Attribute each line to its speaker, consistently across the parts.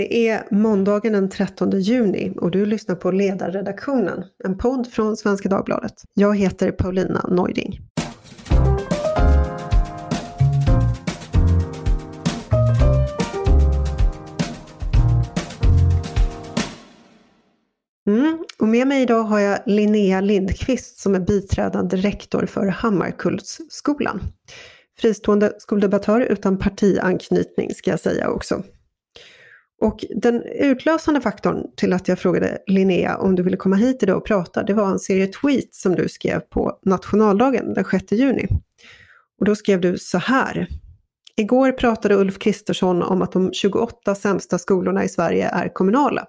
Speaker 1: Det är måndagen den 13 juni och du lyssnar på Ledarredaktionen, en podd från Svenska Dagbladet. Jag heter Paulina Neuding. Mm. Och med mig idag har jag Linnea Lindqvist som är biträdande rektor för Hammarkullsskolan. Fristående skoldebattör utan partianknytning ska jag säga också. Och den utlösande faktorn till att jag frågade Linnea om du ville komma hit idag och prata, det var en serie tweets som du skrev på nationaldagen den 6 juni. Och då skrev du så här. Igår pratade Ulf Kristersson om att de 28 sämsta skolorna i Sverige är kommunala.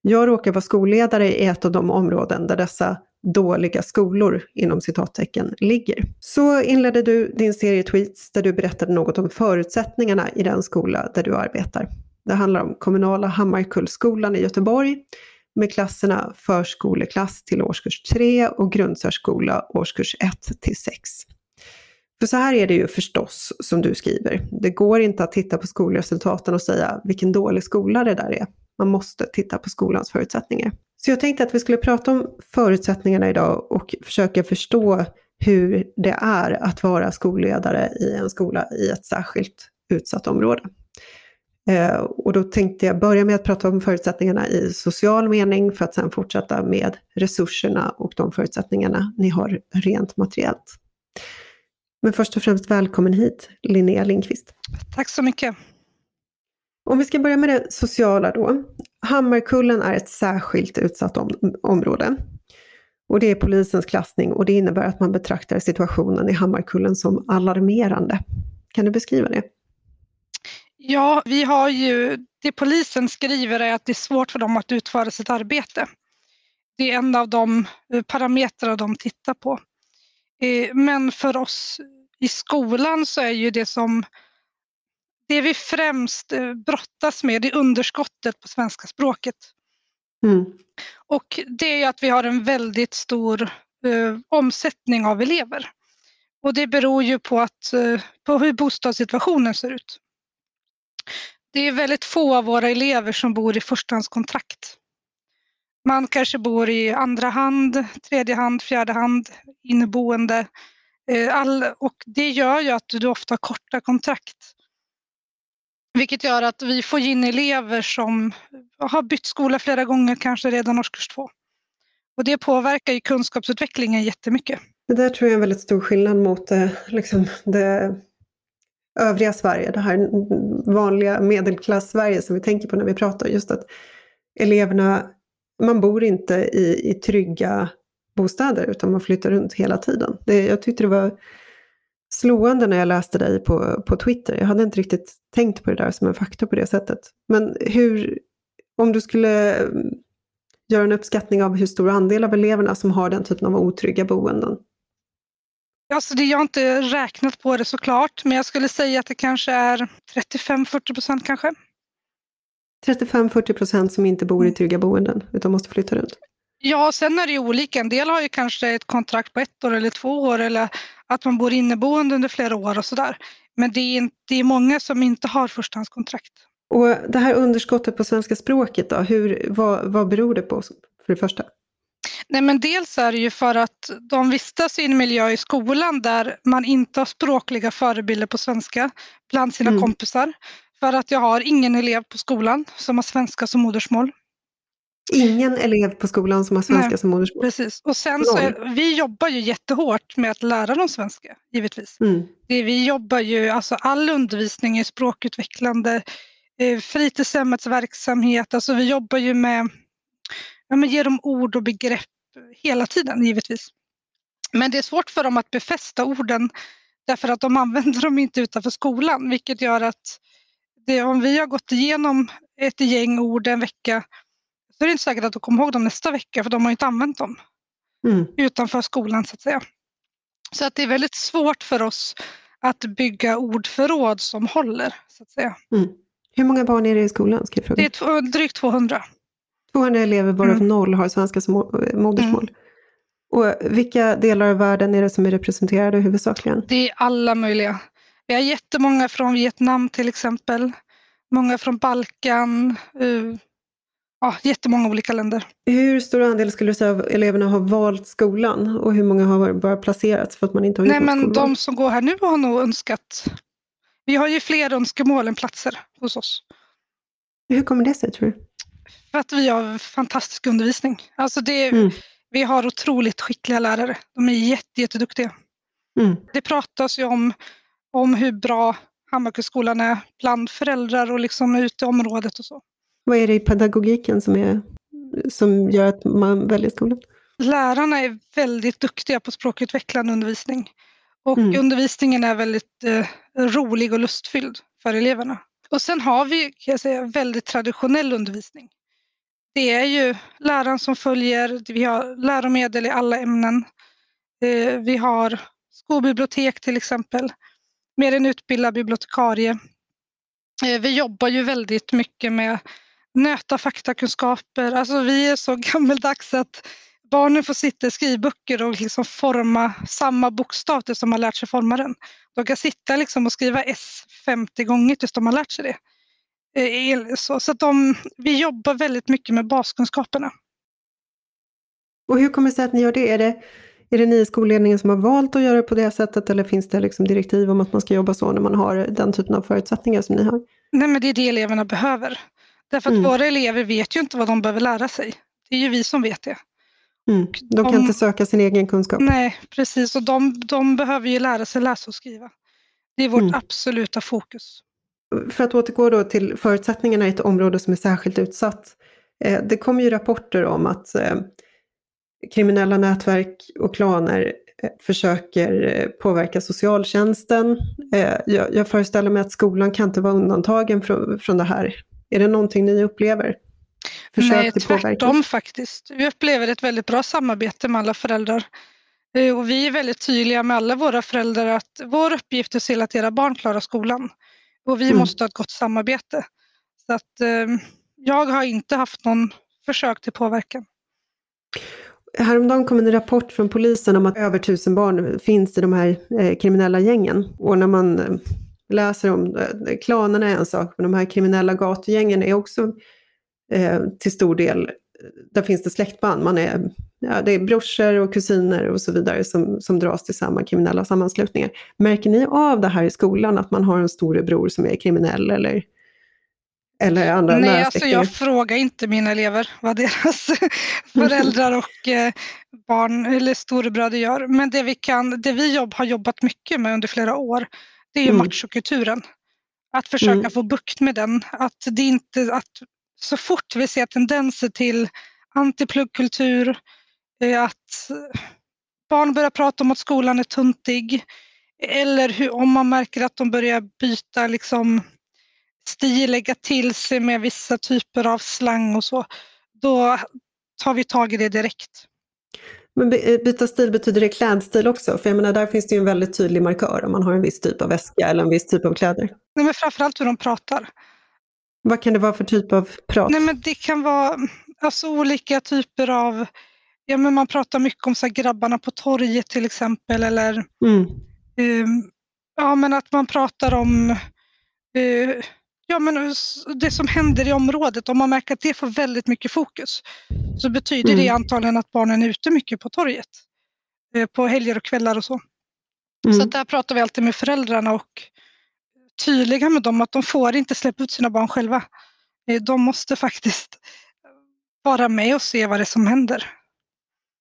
Speaker 1: Jag råkar vara skolledare i ett av de områden där dessa dåliga skolor inom citattecken ligger. Så inledde du din serie tweets där du berättade något om förutsättningarna i den skola där du arbetar. Det handlar om kommunala Hammarkullsskolan i Göteborg med klasserna förskoleklass till årskurs 3 och grundsärskola årskurs 1 till 6. För så här är det ju förstås som du skriver. Det går inte att titta på skolresultaten och säga vilken dålig skola det där är. Man måste titta på skolans förutsättningar. Så jag tänkte att vi skulle prata om förutsättningarna idag och försöka förstå hur det är att vara skolledare i en skola i ett särskilt utsatt område. Eh, och då tänkte jag börja med att prata om förutsättningarna i social mening för att sedan fortsätta med resurserna och de förutsättningarna ni har rent materiellt. Men först och främst välkommen hit, Linnea Lindqvist.
Speaker 2: Tack så mycket.
Speaker 1: Om vi ska börja med det sociala då. Hammarkullen är ett särskilt utsatt om område. Och det är polisens klassning och det innebär att man betraktar situationen i Hammarkullen som alarmerande. Kan du beskriva det?
Speaker 2: Ja, vi har ju, det polisen skriver är att det är svårt för dem att utföra sitt arbete. Det är en av de eh, parametrar de tittar på. Eh, men för oss i skolan så är ju det som det vi främst eh, brottas med är underskottet på svenska språket. Mm. Och det är att vi har en väldigt stor eh, omsättning av elever. Och det beror ju på, att, eh, på hur bostadssituationen ser ut. Det är väldigt få av våra elever som bor i förstahandskontrakt. Man kanske bor i andra hand, tredje hand, fjärde hand, inneboende. Eh, all, och det gör ju att du ofta har korta kontrakt. Vilket gör att vi får in elever som har bytt skola flera gånger, kanske redan årskurs två. Och det påverkar ju kunskapsutvecklingen jättemycket.
Speaker 1: Det där tror jag är en väldigt stor skillnad mot eh, liksom, det övriga Sverige, det här vanliga medelklass-Sverige som vi tänker på när vi pratar. Just att eleverna, man bor inte i, i trygga bostäder utan man flyttar runt hela tiden. Det, jag tyckte det var slående när jag läste dig på, på Twitter. Jag hade inte riktigt tänkt på det där som en faktor på det sättet. Men hur, om du skulle mm, göra en uppskattning av hur stor andel av eleverna som har den typen av otrygga boenden?
Speaker 2: Alltså det, jag har inte räknat på det såklart, men jag skulle säga att det kanske är 35-40 procent kanske.
Speaker 1: 35-40 procent som inte bor i mm. trygga boenden utan måste flytta runt?
Speaker 2: Ja, sen är det ju olika. En del har ju kanske ett kontrakt på ett år eller två år eller att man bor inneboende under flera år och sådär. Men det är, det är många som inte har förstahandskontrakt.
Speaker 1: Och det här underskottet på svenska språket då, hur, vad, vad beror det på för det första?
Speaker 2: Nej men dels är det ju för att de vistas i en miljö i skolan där man inte har språkliga förebilder på svenska bland sina mm. kompisar. För att jag har ingen elev på skolan som har svenska som modersmål.
Speaker 1: Ingen elev på skolan som har svenska Nej, som modersmål?
Speaker 2: Precis, och sen så är, vi jobbar ju jättehårt med att lära dem svenska, givetvis. Mm. Det, vi jobbar ju, alltså all undervisning är språkutvecklande, eh, fritidshemmets verksamhet, alltså vi jobbar ju med, ja men ge dem ord och begrepp hela tiden, givetvis. Men det är svårt för dem att befästa orden därför att de använder dem inte utanför skolan, vilket gör att det, om vi har gått igenom ett gäng ord en vecka så är det inte säkert att de kommer ihåg dem nästa vecka för de har inte använt dem mm. utanför skolan så att säga. Så att det är väldigt svårt för oss att bygga ordförråd som håller. så att säga. Mm.
Speaker 1: Hur många barn är det i skolan? Ska jag fråga?
Speaker 2: Det är drygt 200.
Speaker 1: 200 elever varav mm. noll har svenska som modersmål. Mm. Och vilka delar av världen är det som är representerade huvudsakligen?
Speaker 2: Det är alla möjliga. Vi har jättemånga från Vietnam till exempel. många från Balkan, uh, ja, jättemånga olika länder.
Speaker 1: Hur stor andel skulle du säga av eleverna har valt skolan och hur många har bara placerats för att man inte har
Speaker 2: Nej, men De som går här nu har nog önskat. Vi har ju fler önskemål än platser hos oss.
Speaker 1: Hur kommer det sig tror du?
Speaker 2: För att vi har fantastisk undervisning. Alltså det, mm. Vi har otroligt skickliga lärare. De är jätte, jätteduktiga. Mm. Det pratas ju om, om hur bra Hammarkullsskolan är bland föräldrar och liksom ute i området och så.
Speaker 1: Vad är det i pedagogiken som, är, som gör att man väljer skolan?
Speaker 2: Lärarna är väldigt duktiga på språkutvecklande undervisning. Och mm. undervisningen är väldigt eh, rolig och lustfylld för eleverna. Och sen har vi kan jag säga, väldigt traditionell undervisning. Det är ju läraren som följer, vi har läromedel i alla ämnen. Eh, vi har skolbibliotek till exempel, med en utbildad bibliotekarie. Eh, vi jobbar ju väldigt mycket med nöta faktakunskaper. Alltså vi är så gammeldags att barnen får sitta i skrivböcker och liksom forma samma bokstav tills de har lärt sig forma den. De kan sitta liksom och skriva S 50 gånger tills de har lärt sig det. Eh, så, så att de, vi jobbar väldigt mycket med baskunskaperna.
Speaker 1: Och hur kommer det sig att ni gör det? Är det, är det ni i skolledningen som har valt att göra på det sättet eller finns det liksom direktiv om att man ska jobba så när man har den typen av förutsättningar som ni har?
Speaker 2: Nej men det är det eleverna behöver. Därför att mm. våra elever vet ju inte vad de behöver lära sig. Det är ju vi som vet det.
Speaker 1: Mm. De kan de, inte söka sin egen kunskap.
Speaker 2: Nej, precis. Och de, de behöver ju lära sig läsa och skriva. Det är vårt mm. absoluta fokus.
Speaker 1: För att återgå då till förutsättningarna i ett område som är särskilt utsatt. Eh, det kommer ju rapporter om att eh, kriminella nätverk och klaner eh, försöker påverka socialtjänsten. Jag föreställer mig att skolan kan inte vara undantagen från det här. Är det någonting ni upplever?
Speaker 2: Försök Nej, tvärtom faktiskt. Vi upplever ett väldigt bra samarbete med alla föräldrar. Och vi är väldigt tydliga med alla våra föräldrar att vår uppgift är att se till att era barn klarar skolan. Och vi mm. måste ha ett gott samarbete. Så att, eh, jag har inte haft någon försök till påverkan.
Speaker 1: Häromdagen kom en rapport från polisen om att över tusen barn finns i de här eh, kriminella gängen. Och när man eh, läser om eh, klanerna är en sak, men de här kriminella gatugängen är också eh, till stor del, där finns det släktband. Man är, ja, det är brorsor och kusiner och så vidare som, som dras till samma kriminella sammanslutningar. Märker ni av det här i skolan, att man har en storebror som är kriminell eller eller andra
Speaker 2: Nej, alltså jag frågar inte mina elever vad deras föräldrar och eh, barn eller storebröder gör. Men det vi, kan, det vi jobb, har jobbat mycket med under flera år, det är ju mm. machokulturen. Att försöka mm. få bukt med den. Att det inte, att så fort vi ser tendenser till antipluggkultur, eh, att barn börjar prata om att skolan är tuntig eller hur, om man märker att de börjar byta liksom, stil, lägga till sig med vissa typer av slang och så, då tar vi tag i det direkt.
Speaker 1: Men eh, byta stil, betyder det klädstil också? För jag menar, där finns det ju en väldigt tydlig markör om man har en viss typ av väska eller en viss typ av kläder.
Speaker 2: Nej, men framförallt hur de pratar.
Speaker 1: Vad kan det vara för typ av prat?
Speaker 2: Nej, men det kan vara alltså, olika typer av... Ja, men man pratar mycket om så här, grabbarna på torget till exempel. Eller mm. um, ja, men att man pratar om uh, ja, men det som händer i området. Om man märker att det får väldigt mycket fokus så betyder mm. det antagligen att barnen är ute mycket på torget. Uh, på helger och kvällar och så. Mm. Så där pratar vi alltid med föräldrarna och tydliga med dem att de får inte släppa ut sina barn själva. Eh, de måste faktiskt vara med och se vad det är som händer.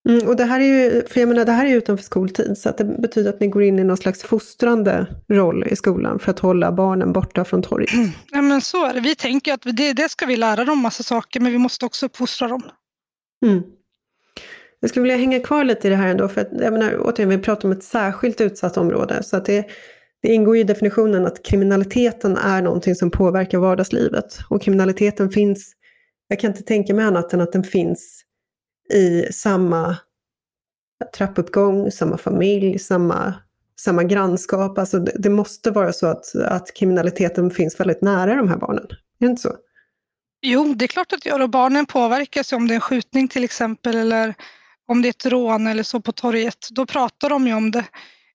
Speaker 1: Mm, och det här är ju, för jag menar, det här är utanför skoltid, så att det betyder att ni går in i någon slags fostrande roll i skolan för att hålla barnen borta från torget. Mm,
Speaker 2: ja men så är det. Vi tänker att det, det ska vi lära dem massa saker, men vi måste också uppfostra dem. Mm.
Speaker 1: Jag skulle vilja hänga kvar lite i det här ändå, för att jag menar, återigen, vi pratar om ett särskilt utsatt område, så att det, det ingår i definitionen att kriminaliteten är någonting som påverkar vardagslivet. Och kriminaliteten finns, jag kan inte tänka mig annat än att den finns i samma trappuppgång, samma familj, samma, samma grannskap. Alltså det, det, måste vara så att, att kriminaliteten finns väldigt nära de här barnen. Är det inte så?
Speaker 2: Jo, det är klart att det gör. Och barnen påverkas om det är en skjutning till exempel eller om det är ett rån eller så på torget. Då pratar de ju om det.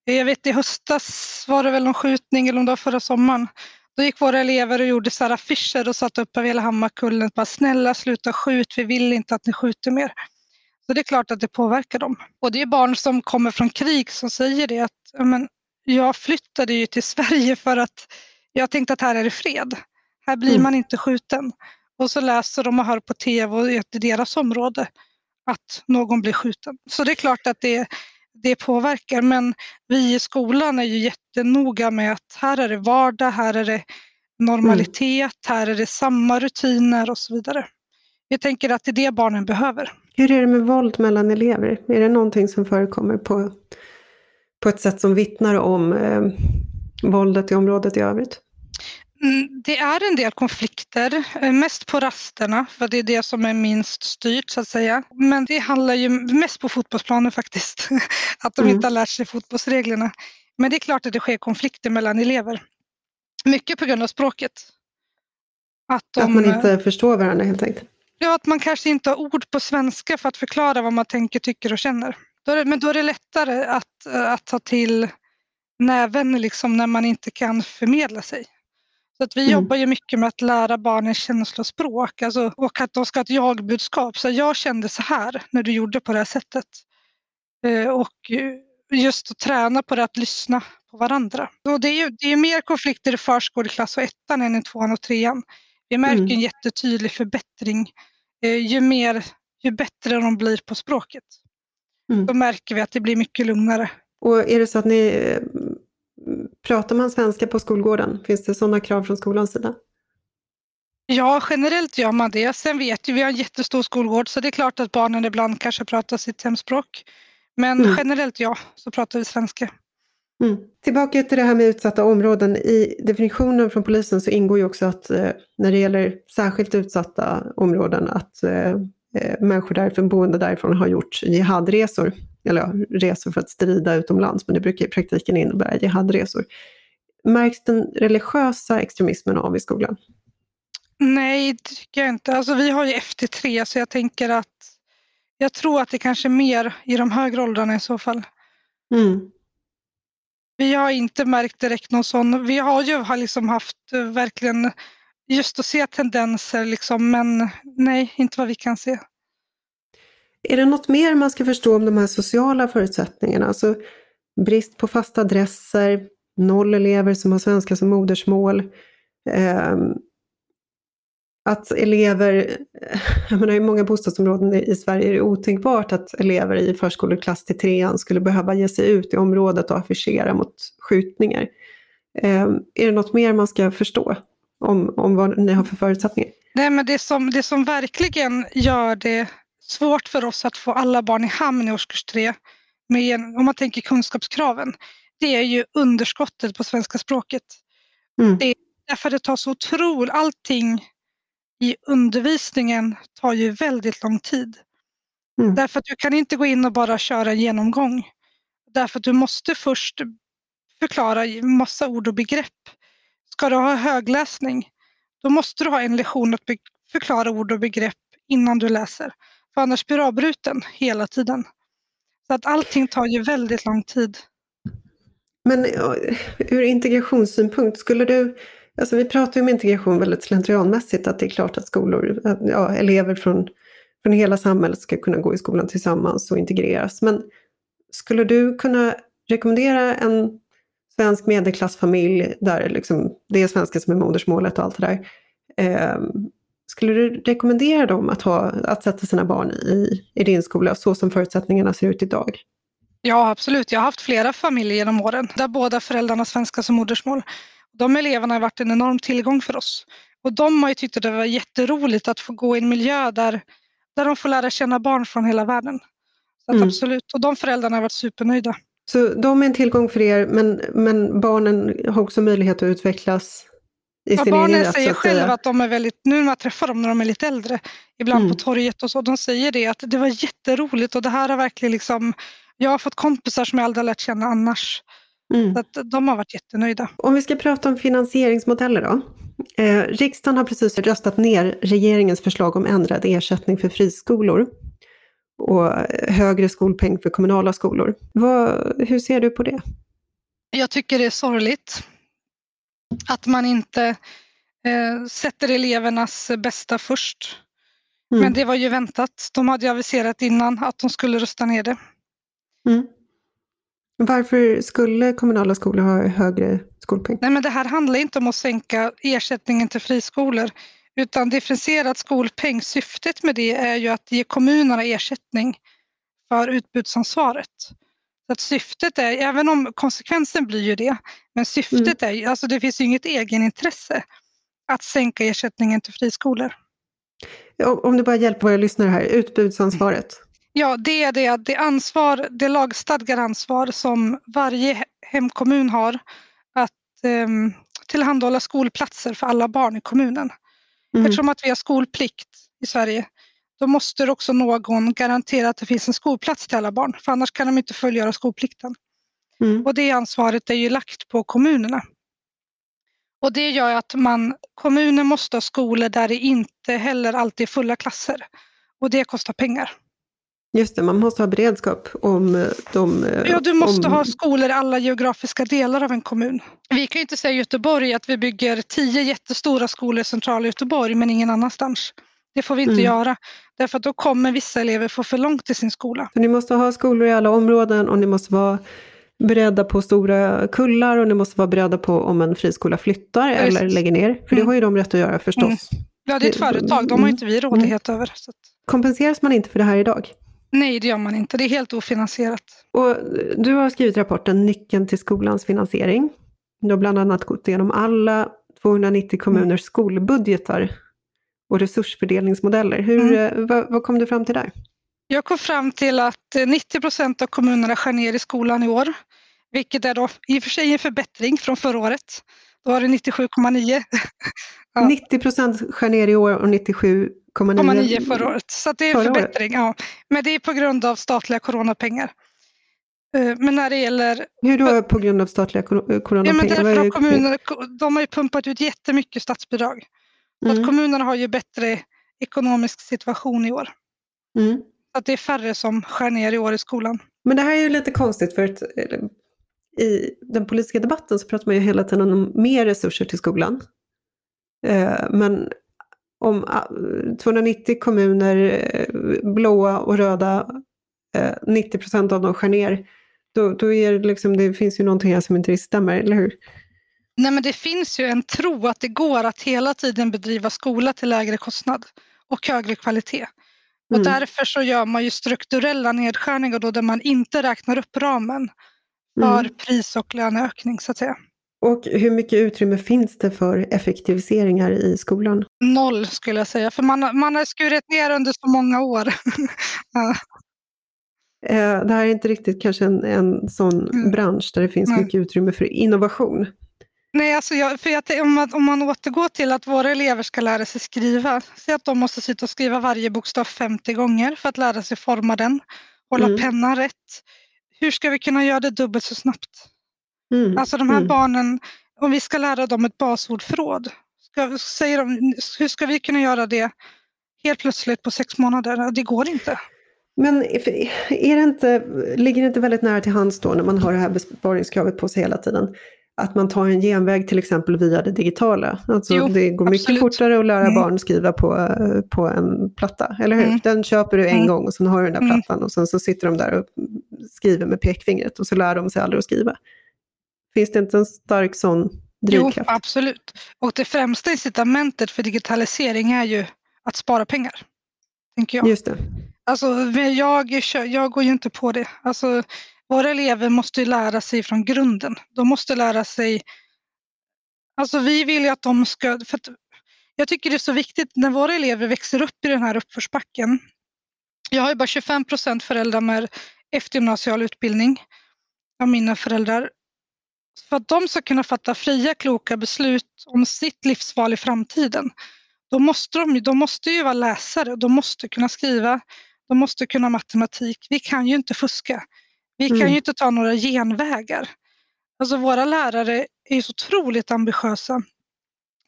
Speaker 2: Jag vet i höstas var det väl någon skjutning eller om det var förra sommaren. Då gick våra elever och gjorde så här affischer och satte upp över hela Hammarkullen. Bara, Snälla sluta skjut, vi vill inte att ni skjuter mer. Så det är klart att det påverkar dem. Och det är barn som kommer från krig som säger det att men, jag flyttade ju till Sverige för att jag tänkte att här är det fred. Här blir mm. man inte skjuten. Och så läser de och hör på tv och i deras område att någon blir skjuten. Så det är klart att det, det påverkar men vi i skolan är ju jättenoga med att här är det vardag, här är det normalitet, mm. här är det samma rutiner och så vidare. Jag tänker att det är det barnen behöver.
Speaker 1: Hur är det med våld mellan elever? Är det någonting som förekommer på, på ett sätt som vittnar om eh, våldet i området i övrigt?
Speaker 2: Mm, det är en del konflikter, eh, mest på rasterna, för det är det som är minst styrt så att säga. Men det handlar ju mest på fotbollsplanen faktiskt, att de mm. inte har lärt sig fotbollsreglerna. Men det är klart att det sker konflikter mellan elever. Mycket på grund av språket.
Speaker 1: Att, de, att man inte förstår varandra helt enkelt?
Speaker 2: Ja, att man kanske inte har ord på svenska för att förklara vad man tänker, tycker och känner. Men då är det lättare att, att ta till näven liksom när man inte kan förmedla sig. Så att vi mm. jobbar ju mycket med att lära barnen känslospråk alltså, och att de ska ha ett jag-budskap. Så jag kände så här när du gjorde på det här sättet. Eh, och just att träna på det, att lyssna på varandra. Och det är ju det är mer konflikter i förskoleklass och ettan än i tvåan och trean. Vi märker mm. en jättetydlig förbättring. Eh, ju, mer, ju bättre de blir på språket, mm. då märker vi att det blir mycket lugnare.
Speaker 1: Och är det så att ni eh, pratar man svenska på skolgården? Finns det sådana krav från skolans sida?
Speaker 2: Ja, generellt gör man det. Sen vet ju vi har en jättestor skolgård så det är klart att barnen ibland kanske pratar sitt hemspråk. Men mm. generellt ja, så pratar vi svenska.
Speaker 1: Mm. Tillbaka till det här med utsatta områden. I definitionen från polisen så ingår ju också att eh, när det gäller särskilt utsatta områden att eh, eh människor därifrån, boende därifrån har gjort jihadresor. Eller ja, resor för att strida utomlands, men det brukar i praktiken innebära jihadresor. Märks den religiösa extremismen av i skolan?
Speaker 2: Nej, det tycker jag inte. Alltså, vi har ju FT3 så jag tänker att jag tror att det kanske är mer i de högre åldrarna i så fall. Mm. Vi har inte märkt direkt någon sån. Vi har ju har liksom haft eh, verkligen just att se tendenser liksom, men nej, inte vad vi kan se.
Speaker 1: Är det något mer man ska förstå om de här sociala förutsättningarna? Alltså brist på fasta adresser, noll elever som har svenska som modersmål, eh, att elever, jag menar i många bostadsområden i Sverige är det otänkbart att elever i förskoleklass till trean skulle behöva ge sig ut i området och affischera mot skjutningar. Eh, är det något mer man ska förstå om, om vad ni har för förutsättningar?
Speaker 2: Nej, men det som, det som verkligen gör det svårt för oss att få alla barn i hamn i årskurs tre, med, om man tänker kunskapskraven, det är ju underskottet på svenska språket. Mm. Det är därför det tar så otroligt, allting i undervisningen tar ju väldigt lång tid. Mm. Därför att du kan inte gå in och bara köra en genomgång. Därför att du måste först förklara massa ord och begrepp. Ska du ha högläsning, då måste du ha en lektion att förklara ord och begrepp innan du läser. För annars blir du avbruten hela tiden. Så att allting tar ju väldigt lång tid.
Speaker 1: Men ur integrationssynpunkt, skulle du Alltså vi pratar ju om integration väldigt slentrianmässigt, att det är klart att skolor, ja, elever från, från hela samhället ska kunna gå i skolan tillsammans och integreras. Men skulle du kunna rekommendera en svensk medelklassfamilj där liksom, det är svenska som är modersmålet och allt det där. Eh, skulle du rekommendera dem att, ha, att sätta sina barn i, i din skola så som förutsättningarna ser ut idag?
Speaker 2: Ja, absolut. Jag har haft flera familjer genom åren där båda föräldrarna svenska som modersmål. De eleverna har varit en enorm tillgång för oss. Och de har ju tyckt att det var jätteroligt att få gå i en miljö där, där de får lära känna barn från hela världen. Så mm. Absolut, och de föräldrarna har varit supernöjda.
Speaker 1: Så de är en tillgång för er, men, men barnen har också möjlighet att utvecklas i sin
Speaker 2: barnen
Speaker 1: rätt?
Speaker 2: säger själva att de är väldigt, nu när man träffar dem när de är lite äldre, ibland mm. på torget och så, de säger det att det var jätteroligt och det här har verkligen liksom, jag har fått kompisar som jag aldrig har lärt känna annars. Mm. Så att de har varit jättenöjda.
Speaker 1: Om vi ska prata om finansieringsmodeller då. Eh, riksdagen har precis röstat ner regeringens förslag om ändrad ersättning för friskolor och högre skolpeng för kommunala skolor. Vad, hur ser du på det?
Speaker 2: Jag tycker det är sorgligt. Att man inte eh, sätter elevernas bästa först. Mm. Men det var ju väntat. De hade ju aviserat innan att de skulle rösta ner det.
Speaker 1: Mm. Varför skulle kommunala skolor ha högre skolpeng?
Speaker 2: Nej, men det här handlar inte om att sänka ersättningen till friskolor utan differentierad skolpeng, syftet med det är ju att ge kommunerna ersättning för utbudsansvaret. Så att syftet är, även om konsekvensen blir ju det, men syftet mm. är alltså det finns ju inget egenintresse att sänka ersättningen till friskolor.
Speaker 1: Om du bara hjälper våra lyssnare här, utbudsansvaret.
Speaker 2: Ja, det är det, det, ansvar, det lagstadgade ansvar som varje hemkommun har att um, tillhandahålla skolplatser för alla barn i kommunen. Mm. Eftersom att vi har skolplikt i Sverige, då måste också någon garantera att det finns en skolplats till alla barn, för annars kan de inte fullgöra skolplikten. Mm. Och det ansvaret är ju lagt på kommunerna. Och det gör att man, kommunen måste ha skolor där det inte heller alltid är fulla klasser. Och det kostar pengar.
Speaker 1: Just det, man måste ha beredskap om eh, de...
Speaker 2: Eh, ja, du måste om... ha skolor i alla geografiska delar av en kommun. Vi kan ju inte säga i Göteborg att vi bygger tio jättestora skolor i centrala Göteborg men ingen annanstans. Det får vi inte mm. göra, därför att då kommer vissa elever få för långt till sin skola.
Speaker 1: Så ni måste ha skolor i alla områden och ni måste vara beredda på stora kullar och ni måste vara beredda på om en friskola flyttar ja, eller lägger ner. För mm. det har ju de rätt att göra förstås. Mm.
Speaker 2: Ja, det är ett företag, de har inte vi rådighet över. Så.
Speaker 1: Kompenseras man inte för det här idag?
Speaker 2: Nej, det gör man inte. Det är helt ofinansierat.
Speaker 1: Och du har skrivit rapporten Nyckeln till skolans finansiering. Du har bland annat gått igenom alla 290 kommuners mm. skolbudgetar och resursfördelningsmodeller. Hur, mm. Eh, vad, vad, kom du fram till där?
Speaker 2: Jag kom fram till att 90 procent av kommunerna skär ner i skolan i år, vilket är då i och för sig en förbättring från förra året. Då var det 97,9.
Speaker 1: ja. 90 procent skär ner i år och 97,9
Speaker 2: förra året. Så det är en förbättring. Ja. Men det är på grund av statliga coronapengar. Eh, men när det gäller...
Speaker 1: Hur då på grund av statliga coronapengar? Ja, men
Speaker 2: därför har kommuner, de har ju pumpat ut jättemycket statsbidrag. Mm. att kommunerna har ju bättre ekonomisk situation i år. Mm. Att det är färre som skär ner i år i skolan.
Speaker 1: Men det här är ju lite konstigt för att i den politiska debatten så pratar man ju hela tiden om mer resurser till skolan. Eh, men om 290 ah, kommuner, eh, blåa och röda, 90 eh, procent av dem skär ner, då, då är det liksom, det finns ju någonting här som inte stämmer, eller hur?
Speaker 2: Nej men det finns ju en tro att det går att hela tiden bedriva skola till lägre kostnad och högre kvalitet. Och mm. därför så gör man ju strukturella nedskärningar då där man inte räknar upp ramen för mm. pris och löneökning så att säga.
Speaker 1: Och hur mycket utrymme finns det för effektiviseringar i skolan?
Speaker 2: Noll skulle jag säga, för man, man har skurit ner under så många år.
Speaker 1: Eh, det här är inte riktigt kanske en, en sån mm. bransch där det finns mycket utrymme för innovation.
Speaker 2: Nej, alltså jag, för jag, om, man, om man återgår till att våra elever ska lära sig skriva, säg att de måste sitta och skriva varje bokstav 50 gånger för att lära sig forma den, hålla mm. pennan rätt. Hur ska vi kunna göra det dubbelt så snabbt? Mm. Alltså de här mm. barnen, om vi ska lära dem ett basordförråd, ska, säger de, hur ska vi kunna göra det helt plötsligt på sex månader? Det går inte.
Speaker 1: Men är det inte, ligger det inte väldigt nära till hands då när man har det här besparingskravet på sig hela tiden? Att man tar en genväg till exempel via det digitala. Alltså jo, det går mycket absolut. fortare att lära mm. barn skriva på, på en platta, eller hur? Mm. Den köper du en mm. gång och sen har du den där mm. plattan och sen så sitter de där och skriver med pekfingret och så lär de sig aldrig att skriva. Finns det inte en stark sån drivkraft?
Speaker 2: Jo, absolut. Och det främsta incitamentet för digitalisering är ju att spara pengar. Tänker jag.
Speaker 1: Just det.
Speaker 2: Alltså, jag, jag går ju inte på det. Alltså, våra elever måste lära sig från grunden. De måste lära sig... Alltså vi vill ju att de ska... För att jag tycker det är så viktigt när våra elever växer upp i den här uppförsbacken. Jag har ju bara 25 procent föräldrar med eftergymnasial utbildning av mina föräldrar. För att de ska kunna fatta fria, kloka beslut om sitt livsval i framtiden, då måste de, de måste ju vara läsare, de måste kunna skriva, de måste kunna matematik. Vi kan ju inte fuska. Vi kan mm. ju inte ta några genvägar. Alltså våra lärare är så otroligt ambitiösa.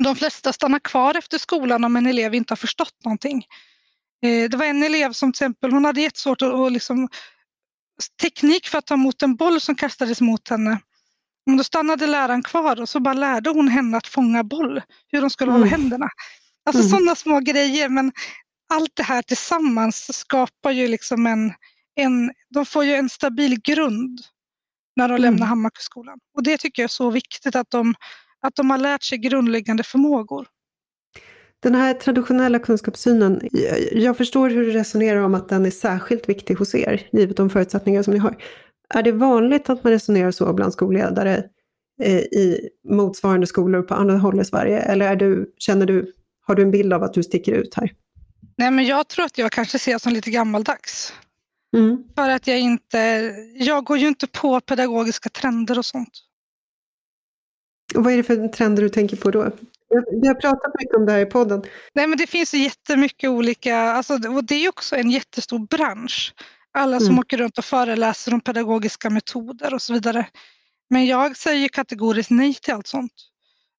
Speaker 2: De flesta stannar kvar efter skolan om en elev inte har förstått någonting. Eh, det var en elev som till exempel, hon hade jättesvårt att liksom, teknik för att ta emot en boll som kastades mot henne. Men då stannade läraren kvar och så bara lärde hon henne att fånga boll, hur de skulle mm. hålla händerna. Alltså mm. sådana små grejer men allt det här tillsammans skapar ju liksom en, en de får ju en stabil grund när de mm. lämnar Hammarbyskolan. Och det tycker jag är så viktigt att de, att de har lärt sig grundläggande förmågor.
Speaker 1: Den här traditionella kunskapssynen, jag förstår hur du resonerar om att den är särskilt viktig hos er, givet de förutsättningar som ni har. Är det vanligt att man resonerar så bland skolledare eh, i motsvarande skolor på andra håll i Sverige? Eller är du, känner du, har du en bild av att du sticker ut här?
Speaker 2: Nej, men jag tror att jag kanske ses som lite gammaldags. Mm. För att jag inte, jag går ju inte på pedagogiska trender och sånt.
Speaker 1: Och vad är det för trender du tänker på då? Vi har pratat mycket om det här i podden.
Speaker 2: Nej men det finns jättemycket olika, alltså, och det är också en jättestor bransch. Alla som mm. åker runt och föreläser om pedagogiska metoder och så vidare. Men jag säger kategoriskt nej till allt sånt.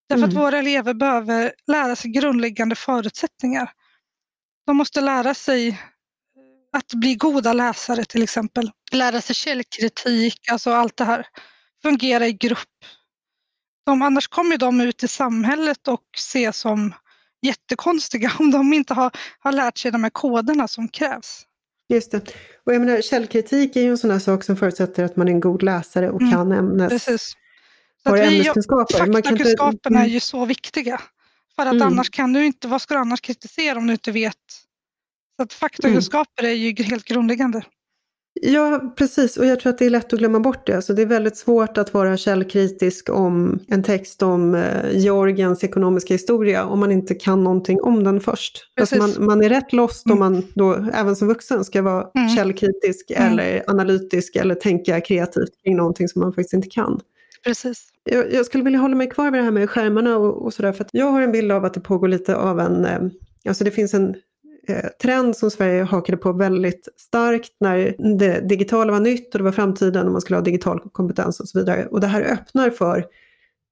Speaker 2: Därför mm. att våra elever behöver lära sig grundläggande förutsättningar. De måste lära sig att bli goda läsare till exempel. Lära sig källkritik, alltså allt det här. Fungera i grupp. De, annars kommer de ut i samhället och ses som jättekonstiga om de inte har, har lärt sig de här koderna som krävs.
Speaker 1: Just det. Och jag menar, källkritik är ju en sån här sak som förutsätter att man är en god läsare och mm, kan ämnes...
Speaker 2: Precis. Så att. Faktakunskaperna inte... är ju så viktiga. För att mm. annars kan du inte, vad ska du annars kritisera om du inte vet så att faktakunskaper mm. är ju helt grundläggande.
Speaker 1: Ja, precis. Och jag tror att det är lätt att glömma bort det. Alltså det är väldigt svårt att vara källkritisk om en text om eh, Georgiens ekonomiska historia om man inte kan någonting om den först. Alltså man, man är rätt lost mm. om man då även som vuxen ska vara mm. källkritisk mm. eller analytisk eller tänka kreativt kring någonting som man faktiskt inte kan.
Speaker 2: Precis.
Speaker 1: Jag, jag skulle vilja hålla mig kvar vid det här med skärmarna och, och sådär för jag har en bild av att det pågår lite av en, eh, alltså det finns en Eh, trend som Sverige hakade på väldigt starkt när det digitala var nytt och det var framtiden och man skulle ha digital kompetens och så vidare. Och det här öppnar för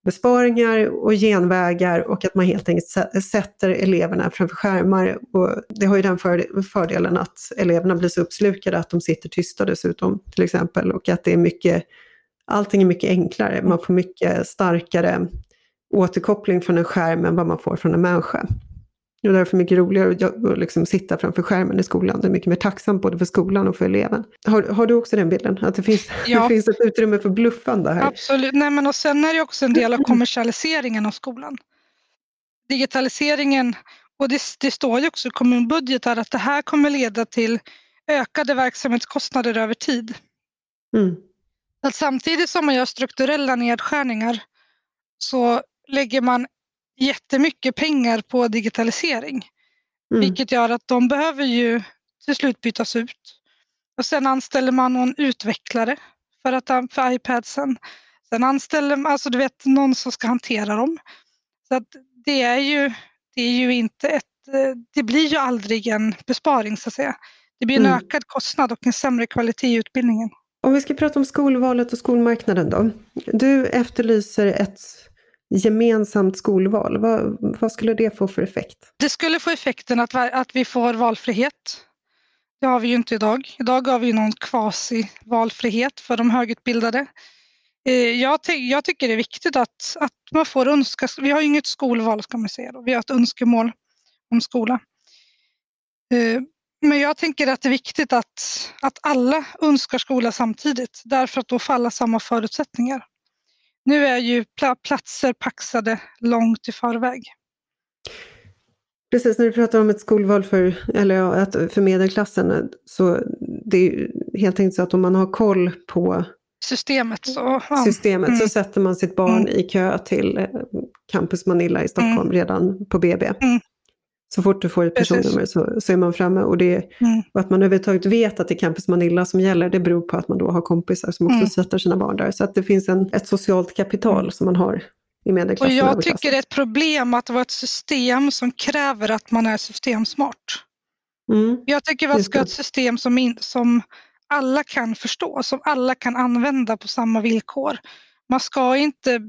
Speaker 1: besparingar och genvägar och att man helt enkelt sätter eleverna framför skärmar. Och det har ju den fördelen att eleverna blir så uppslukade att de sitter tysta dessutom till exempel och att det är mycket, allting är mycket enklare. Man får mycket starkare återkoppling från en skärm än vad man får från en människa. Det är därför mycket roligare att liksom sitta framför skärmen i skolan. Det är mycket mer tacksamt både för skolan och för eleven. Har, har du också den bilden? Att det finns, ja. det finns ett utrymme för bluffande här?
Speaker 2: Absolut. Nej, men och sen är det också en del av kommersialiseringen av skolan. Digitaliseringen, och det, det står ju också i kommunbudgetar att det här kommer leda till ökade verksamhetskostnader över tid. Mm. Att samtidigt som man gör strukturella nedskärningar så lägger man jättemycket pengar på digitalisering. Mm. Vilket gör att de behöver ju till slut bytas ut. Och sen anställer man någon utvecklare för, att, för iPadsen. Sen anställer man alltså du vet, någon som ska hantera dem. Så att det, är ju, det är ju inte ett, det blir ju aldrig en besparing så att säga. Det blir en mm. ökad kostnad och en sämre kvalitet i utbildningen.
Speaker 1: Om vi ska prata om skolvalet och skolmarknaden då. Du efterlyser ett gemensamt skolval, vad, vad, skulle det få för effekt?
Speaker 2: Det skulle få effekten att, att vi får valfrihet. Det har vi ju inte idag. Idag har vi någon kvasi-valfrihet för de högutbildade. Eh, jag, jag, tycker det är viktigt att, att man får önska, vi har ju inget skolval ska man säga, då. vi har ett önskemål om skola. Eh, men jag tänker att det är viktigt att, att alla önskar skola samtidigt därför att då får alla samma förutsättningar. Nu är ju platser paxade långt i förväg.
Speaker 1: Precis, när du pratar om ett skolval för, eller för medelklassen, så det är helt enkelt så att om man har koll på
Speaker 2: systemet, så,
Speaker 1: ja. systemet mm. så sätter man sitt barn mm. i kö till eh, Campus Manilla i Stockholm mm. redan på BB. Så fort du får ett personnummer så, så är man framme. Och, det, mm. och att man överhuvudtaget vet att det är Campus Manilla som gäller, det beror på att man då har kompisar som också mm. sätter sina barn där. Så att det finns en, ett socialt kapital mm. som man har i medelklassen.
Speaker 2: Och jag tycker det är ett problem att vara ett system som kräver att man är systemsmart. Mm. Jag tycker vi ska ha ett system som, in, som alla kan förstå, som alla kan använda på samma villkor. Man ska inte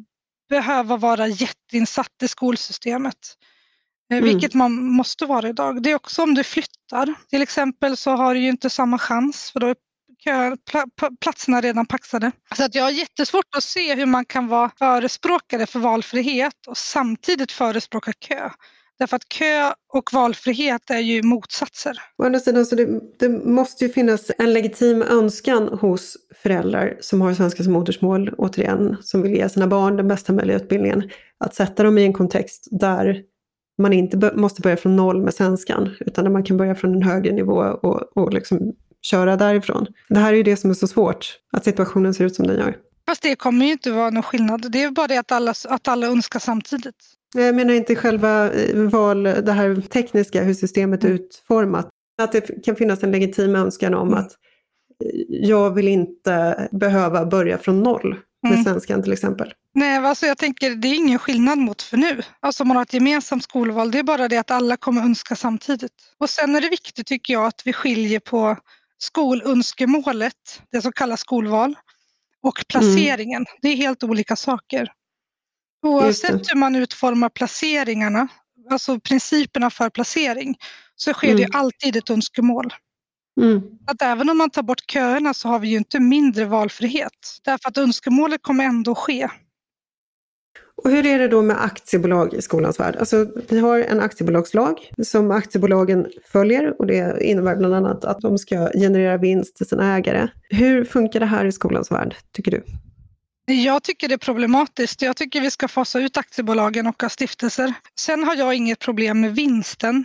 Speaker 2: behöva vara jätteinsatt i skolsystemet. Eh, mm. Vilket man måste vara idag. Det är också om du flyttar. Till exempel så har du ju inte samma chans för då är kö, pla, platserna redan paxade. Så att jag har jättesvårt att se hur man kan vara förespråkare för valfrihet och samtidigt förespråka kö. Därför att kö och valfrihet är ju motsatser.
Speaker 1: Å andra sidan, så det, det, måste ju finnas en legitim önskan hos föräldrar som har svenska som modersmål, återigen, som vill ge sina barn den bästa möjliga utbildningen, att sätta dem i en kontext där man inte måste börja från noll med svenskan, utan där man kan börja från en högre nivå och, och liksom köra därifrån. Det här är ju det som är så svårt, att situationen ser ut som den gör.
Speaker 2: Fast det kommer ju inte vara någon skillnad. Det är bara det att alla, att alla önskar samtidigt.
Speaker 1: Jag menar inte själva eh, val, det här tekniska, hur systemet är mm. utformat. Att det kan finnas en legitim önskan om att eh, jag vill inte behöva börja från noll med mm. svenskan till exempel.
Speaker 2: Nej, alltså jag tänker det är ingen skillnad mot för nu. Alltså man har ett gemensamt skolval, det är bara det att alla kommer önska samtidigt. Och sen är det viktigt tycker jag att vi skiljer på skolönskemålet, det som kallas skolval, och placeringen. Mm. Det är helt olika saker. Oavsett hur man utformar placeringarna, alltså principerna för placering, så sker mm. det alltid ett önskemål. Mm. Att även om man tar bort köerna så har vi ju inte mindre valfrihet. Därför att önskemålet kommer ändå ske.
Speaker 1: Och hur är det då med aktiebolag i skolans värld? Alltså, vi har en aktiebolagslag som aktiebolagen följer och det innebär bland annat att de ska generera vinst till sina ägare. Hur funkar det här i skolans värld, tycker du?
Speaker 2: Jag tycker det är problematiskt. Jag tycker vi ska fasa ut aktiebolagen och ha stiftelser. Sen har jag inget problem med vinsten.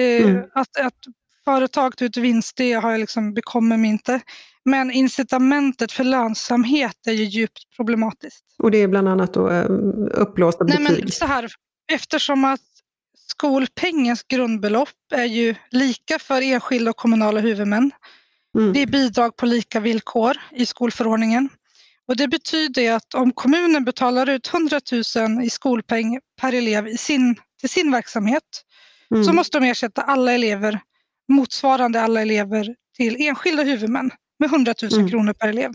Speaker 2: Eh, mm. Att, att företag tar ut vinst, det har jag liksom, bekommer mig inte. Men incitamentet för lönsamhet är ju djupt problematiskt.
Speaker 1: Och det är bland annat då eh, upplåsta betyg?
Speaker 2: Nej, men så här, eftersom att skolpengens grundbelopp är ju lika för enskilda och kommunala huvudmän. Mm. Det är bidrag på lika villkor i skolförordningen. Och det betyder att om kommunen betalar ut 100 000 i skolpeng per elev i sin, till sin verksamhet mm. så måste de ersätta alla elever, motsvarande alla elever till enskilda huvudmän med 100 000 mm. kronor per elev.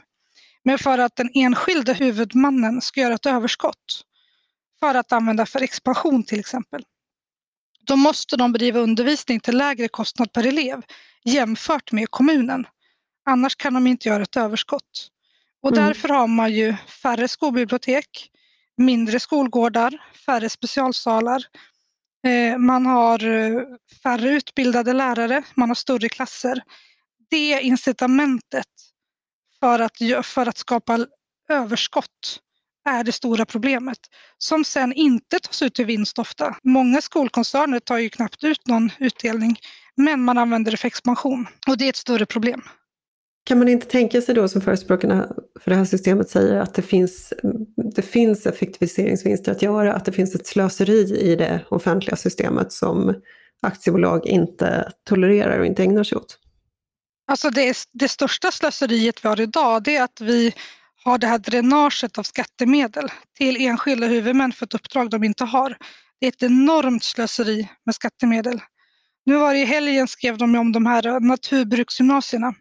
Speaker 2: Men för att den enskilda huvudmannen ska göra ett överskott för att använda för expansion till exempel, då måste de bedriva undervisning till lägre kostnad per elev jämfört med kommunen. Annars kan de inte göra ett överskott. Och mm. därför har man ju färre skolbibliotek, mindre skolgårdar, färre specialsalar. Eh, man har eh, färre utbildade lärare, man har större klasser. Det incitamentet för att, för att skapa överskott är det stora problemet som sen inte tas ut i vinst ofta. Många skolkoncerner tar ju knappt ut någon utdelning men man använder det för expansion och det är ett större problem.
Speaker 1: Kan man inte tänka sig då som förespråkarna för det här systemet säger att det finns, det finns effektiviseringsvinster att göra, att det finns ett slöseri i det offentliga systemet som aktiebolag inte tolererar och inte ägnar sig åt?
Speaker 2: Alltså det, det största slöseriet vi har idag det är att vi har det här dränaget av skattemedel till enskilda huvudmän för ett uppdrag de inte har. Det är ett enormt slöseri med skattemedel. Nu var det i helgen skrev de om de här naturbruksgymnasierna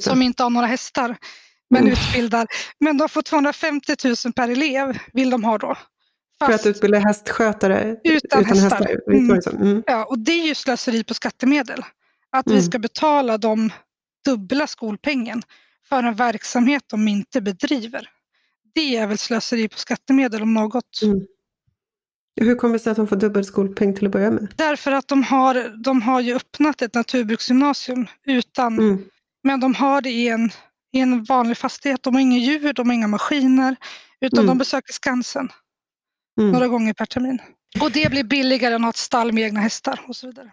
Speaker 2: som inte har några hästar men mm. utbildar. Men de får 250 000 per elev vill de ha då.
Speaker 1: Fast för att utbilda hästskötare
Speaker 2: utan, utan hästar? hästar. Mm. Mm. Ja, och det är ju slöseri på skattemedel. Att vi mm. ska betala dem dubbla skolpengen för en verksamhet de inte bedriver. Det är väl slöseri på skattemedel om något. Mm.
Speaker 1: Hur kommer det sig att de får dubbel skolpeng till att börja med?
Speaker 2: Därför att de har, de har ju öppnat ett naturbruksgymnasium utan mm. Men de har det i en, i en vanlig fastighet. De har inga djur, de har inga maskiner, utan mm. de besöker Skansen mm. några gånger per termin. Och det blir billigare än att ha ett stall med egna hästar och så vidare.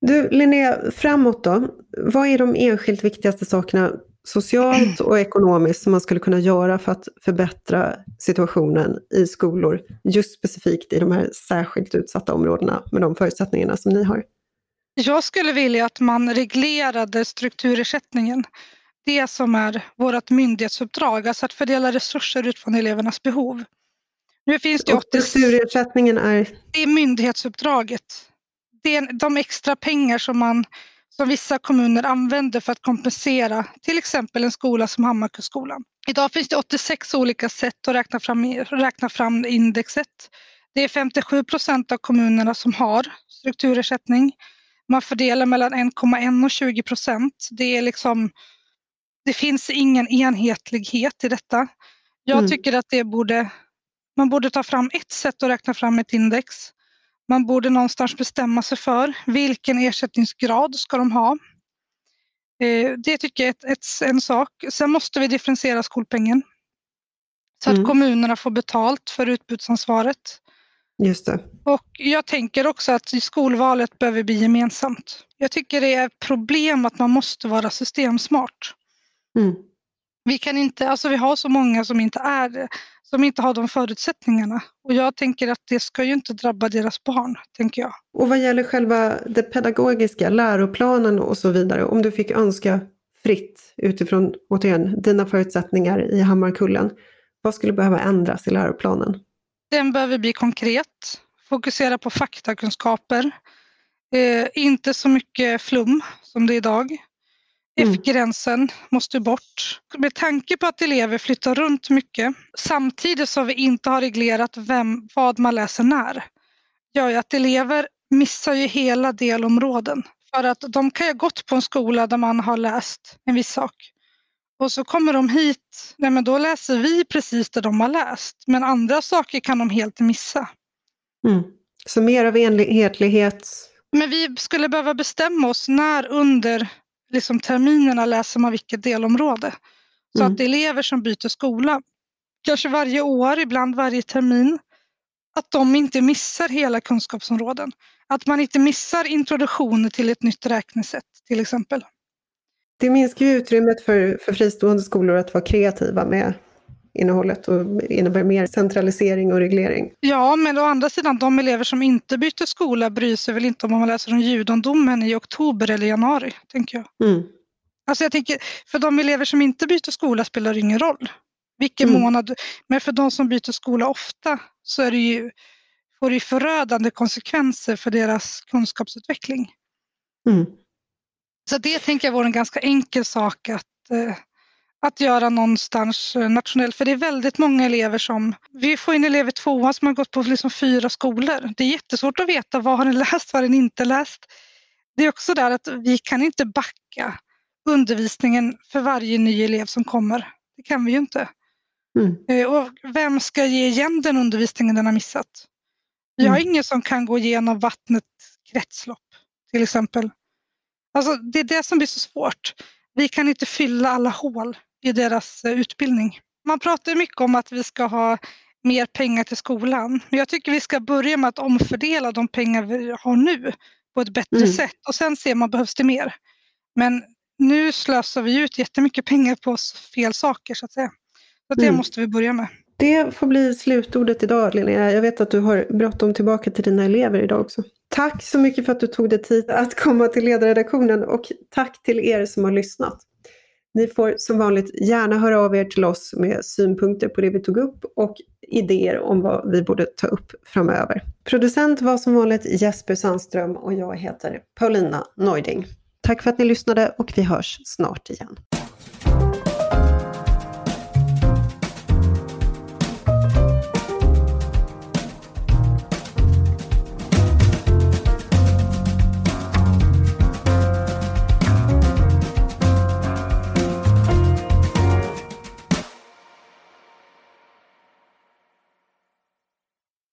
Speaker 1: Du Linnea, framåt då. Vad är de enskilt viktigaste sakerna socialt och ekonomiskt som man skulle kunna göra för att förbättra situationen i skolor, just specifikt i de här särskilt utsatta områdena med de förutsättningarna som ni har?
Speaker 2: Jag skulle vilja att man reglerade strukturersättningen. Det som är vårt myndighetsuppdrag, alltså att fördela resurser utifrån elevernas behov.
Speaker 1: Nu finns det och strukturersättningen är?
Speaker 2: Det är myndighetsuppdraget. Det är de extra pengar som, man, som vissa kommuner använder för att kompensera till exempel en skola som Hammarkullsskolan. Idag finns det 86 olika sätt att räkna fram, räkna fram indexet. Det är 57 procent av kommunerna som har strukturersättning. Man fördelar mellan 1,1 och 20 procent. Det är liksom, det finns ingen enhetlighet i detta. Jag mm. tycker att det borde, man borde ta fram ett sätt att räkna fram ett index. Man borde någonstans bestämma sig för vilken ersättningsgrad ska de ha. Eh, det tycker jag är ett, ett, en sak. Sen måste vi differentiera skolpengen. Så att mm. kommunerna får betalt för utbudsansvaret.
Speaker 1: Just det.
Speaker 2: Och jag tänker också att skolvalet behöver bli gemensamt. Jag tycker det är ett problem att man måste vara systemsmart. Mm. Vi kan inte, alltså vi har så många som inte är det, som inte har de förutsättningarna. Och jag tänker att det ska ju inte drabba deras barn, tänker jag.
Speaker 1: Och vad gäller själva det pedagogiska, läroplanen och så vidare, om du fick önska fritt utifrån, återigen, dina förutsättningar i Hammarkullen, vad skulle behöva ändras i läroplanen?
Speaker 2: Den behöver bli konkret, fokusera på faktakunskaper, eh, inte så mycket flum som det är idag. Mm. F-gränsen måste bort. Med tanke på att elever flyttar runt mycket samtidigt som vi inte har reglerat vem, vad man läser när gör ju att elever missar ju hela delområden. För att de kan ju ha gått på en skola där man har läst en viss sak. Och så kommer de hit, nej men då läser vi precis det de har läst. Men andra saker kan de helt missa.
Speaker 1: Mm. Så mer av enhetlighet?
Speaker 2: Men vi skulle behöva bestämma oss när under liksom terminerna läser man vilket delområde. Så mm. att elever som byter skola, kanske varje år, ibland varje termin, att de inte missar hela kunskapsområden. Att man inte missar introduktioner till ett nytt räknesätt till exempel.
Speaker 1: Det minskar ju utrymmet för, för fristående skolor att vara kreativa med innehållet och innebär mer centralisering och reglering.
Speaker 2: Ja, men å andra sidan, de elever som inte byter skola bryr sig väl inte om man läser om judendomen i oktober eller januari, tänker jag. Mm. Alltså jag tänker, för de elever som inte byter skola spelar det ingen roll vilken mm. månad. Men för de som byter skola ofta så är det ju, får det förödande konsekvenser för deras kunskapsutveckling. Mm. Så det tänker jag vore en ganska enkel sak att eh, att göra någonstans eh, nationellt. För det är väldigt många elever som, vi får in elever tvåan som har gått på liksom fyra skolor. Det är jättesvårt att veta vad har den läst, vad har den inte läst. Det är också där att vi kan inte backa undervisningen för varje ny elev som kommer. Det kan vi ju inte. Mm. Eh, och vem ska ge igen den undervisningen den har missat? Vi har mm. ingen som kan gå igenom vattnets kretslopp till exempel. Alltså, det är det som blir så svårt. Vi kan inte fylla alla hål i deras eh, utbildning. Man pratar mycket om att vi ska ha mer pengar till skolan. Men jag tycker vi ska börja med att omfördela de pengar vi har nu på ett bättre mm. sätt och sen ser man behövs det mer. Men nu slösar vi ut jättemycket pengar på fel saker så att säga. Så det mm. måste vi börja med.
Speaker 1: Det får bli slutordet idag Linnea. Jag vet att du har bråttom tillbaka till dina elever idag också. Tack så mycket för att du tog dig tid att komma till ledarredaktionen och tack till er som har lyssnat. Ni får som vanligt gärna höra av er till oss med synpunkter på det vi tog upp och idéer om vad vi borde ta upp framöver. Producent var som vanligt Jesper Sandström och jag heter Paulina Neuding. Tack för att ni lyssnade och vi hörs snart igen.